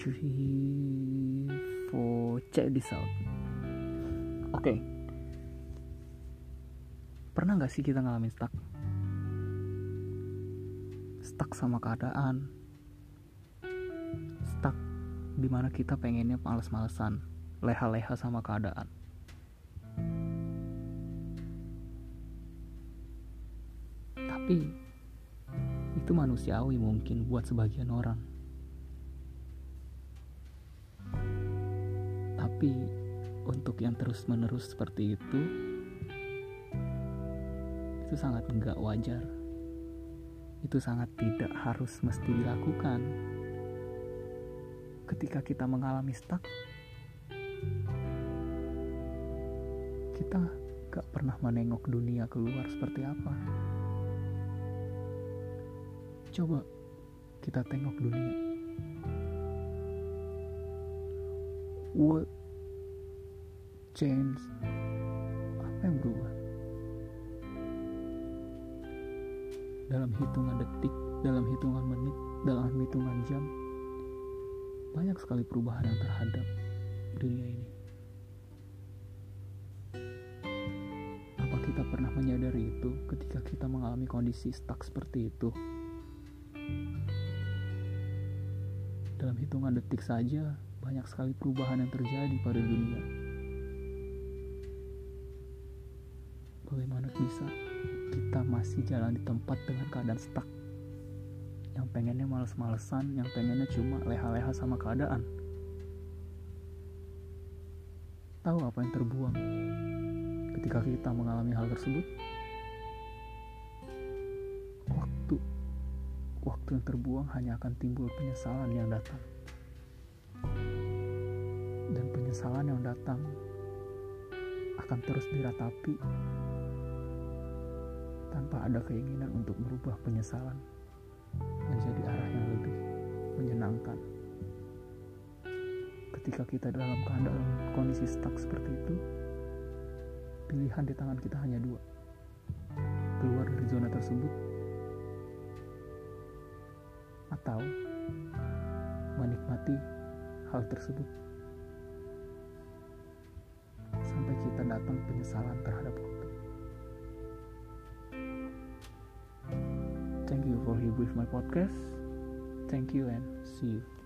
three, four. Check this out. Oke. Okay. Pernah gak sih kita ngalamin stuck? Stuck sama keadaan. Stuck di mana kita pengennya males-malesan. Leha-leha sama keadaan. Tapi itu manusiawi mungkin buat sebagian orang. Tapi untuk yang terus-menerus seperti itu itu sangat enggak wajar. Itu sangat tidak harus mesti dilakukan. Ketika kita mengalami stuck, kita gak pernah menengok dunia keluar seperti apa. Coba kita tengok dunia. What change? Apa yang berubah? Dalam hitungan detik, dalam hitungan menit, dalam hitungan jam, banyak sekali perubahan yang terhadap dunia ini. Apa kita pernah menyadari itu ketika kita mengalami kondisi stuck seperti itu? Dalam hitungan detik saja, banyak sekali perubahan yang terjadi pada dunia. Bagaimana bisa kita masih jalan di tempat dengan keadaan stuck? Yang pengennya males-malesan, yang pengennya cuma leha-leha sama keadaan. Tahu apa yang terbuang ketika kita mengalami hal tersebut? Waktu. Waktu yang terbuang hanya akan timbul penyesalan yang datang. Dan penyesalan yang datang akan terus diratapi tanpa ada keinginan untuk merubah penyesalan menjadi arah yang lebih menyenangkan. Ketika kita dalam keadaan kondisi stuck seperti itu, pilihan di tangan kita hanya dua. Keluar dari zona tersebut atau menikmati hal tersebut sampai kita datang penyesalan terhadap Thank you for here with my podcast. Thank you and see you.